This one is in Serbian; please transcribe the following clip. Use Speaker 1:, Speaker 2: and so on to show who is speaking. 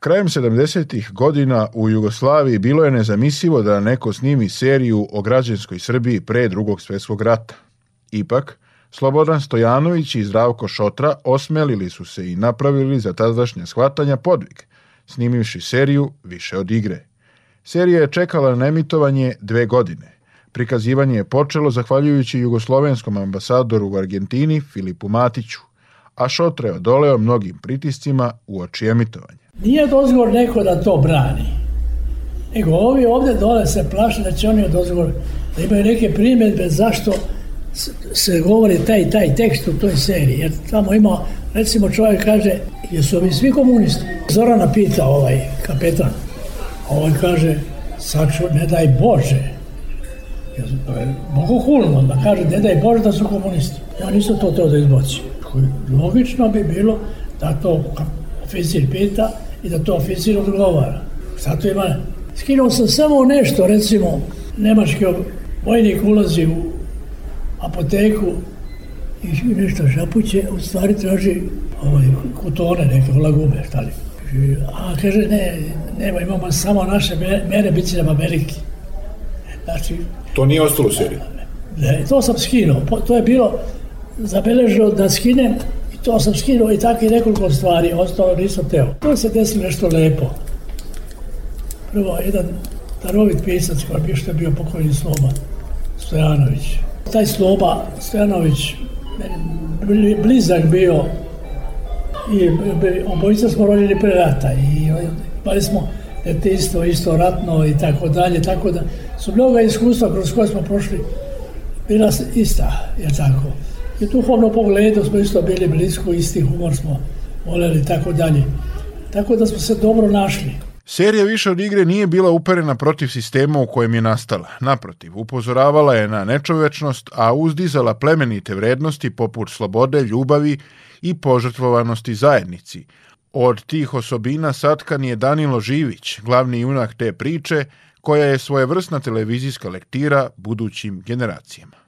Speaker 1: Krajem 70. godina u Jugoslaviji bilo je nezamislivo da neko snimi seriju o građanskoj Srbiji pre drugog svjetskog rata. Ipak, Slobodan Stojanović i Zdravko Šotra osmelili su se i napravili za tadašnje shvatanja podvig, snimivši seriju više od igre. Serija je čekala na emitovanje dve godine. Prikazivanje je počelo zahvaljujući jugoslovenskom ambasadoru u Argentini Filipu Matiću, a Šotra je odoleo mnogim pritiscima u oči emitovanja.
Speaker 2: Nije dozvor neko da to brani. Nego ovi ovde dole se plaše da će oni od dozvor, da imaju neke primjedbe zašto se govori taj taj tekst u toj seriji. Jer tamo ima, recimo čovjek kaže, jesu ovi svi komunisti? Zorana pita ovaj kapetan. A ovaj kaže, saču, ne daj Bože. Mogu hulno da kaže, ne daj Bože da su komunisti. Ja nisam to teo da izbacim. Logično bi bilo da to oficir pita i da to oficir odgovara. Zato ima... Skinuo sam samo nešto, recimo, nemački vojnik ulazi u apoteku i nešto šapuće, u stvari traži ovaj, kutone, neke vlagume, šta li. A kaže, ne, nema, imamo samo naše mere, bit će nam Ameriki.
Speaker 1: Znači, to nije ostalo u seriji?
Speaker 2: Ne, to sam skinuo. To je bilo zabeleženo da skinem to sam skinuo i tako i nekoliko stvari. Ostalo nisam teo. To se desilo nešto lepo. Prvo, jedan darovit pisac koji je što je bio pokojni Sloba Stojanović. Taj Sloba Stojanović blizak bio i obojica smo rodili pre rata i bali smo isto, isto ratno i tako dalje, tako da su mnoga iskustva kroz koje smo prošli bila ista, je tako. I duhovno pogledu smo isto bili blisko, isti humor smo voljeli, tako dalje. Tako da smo se dobro našli.
Speaker 1: Serija više od igre nije bila uperena protiv sistema u kojem je nastala. Naprotiv, upozoravala je na nečovečnost, a uzdizala plemenite vrednosti poput slobode, ljubavi i požrtvovanosti zajednici. Od tih osobina satkan je Danilo Živić, glavni junak te priče, koja je svojevrsna televizijska lektira budućim generacijama.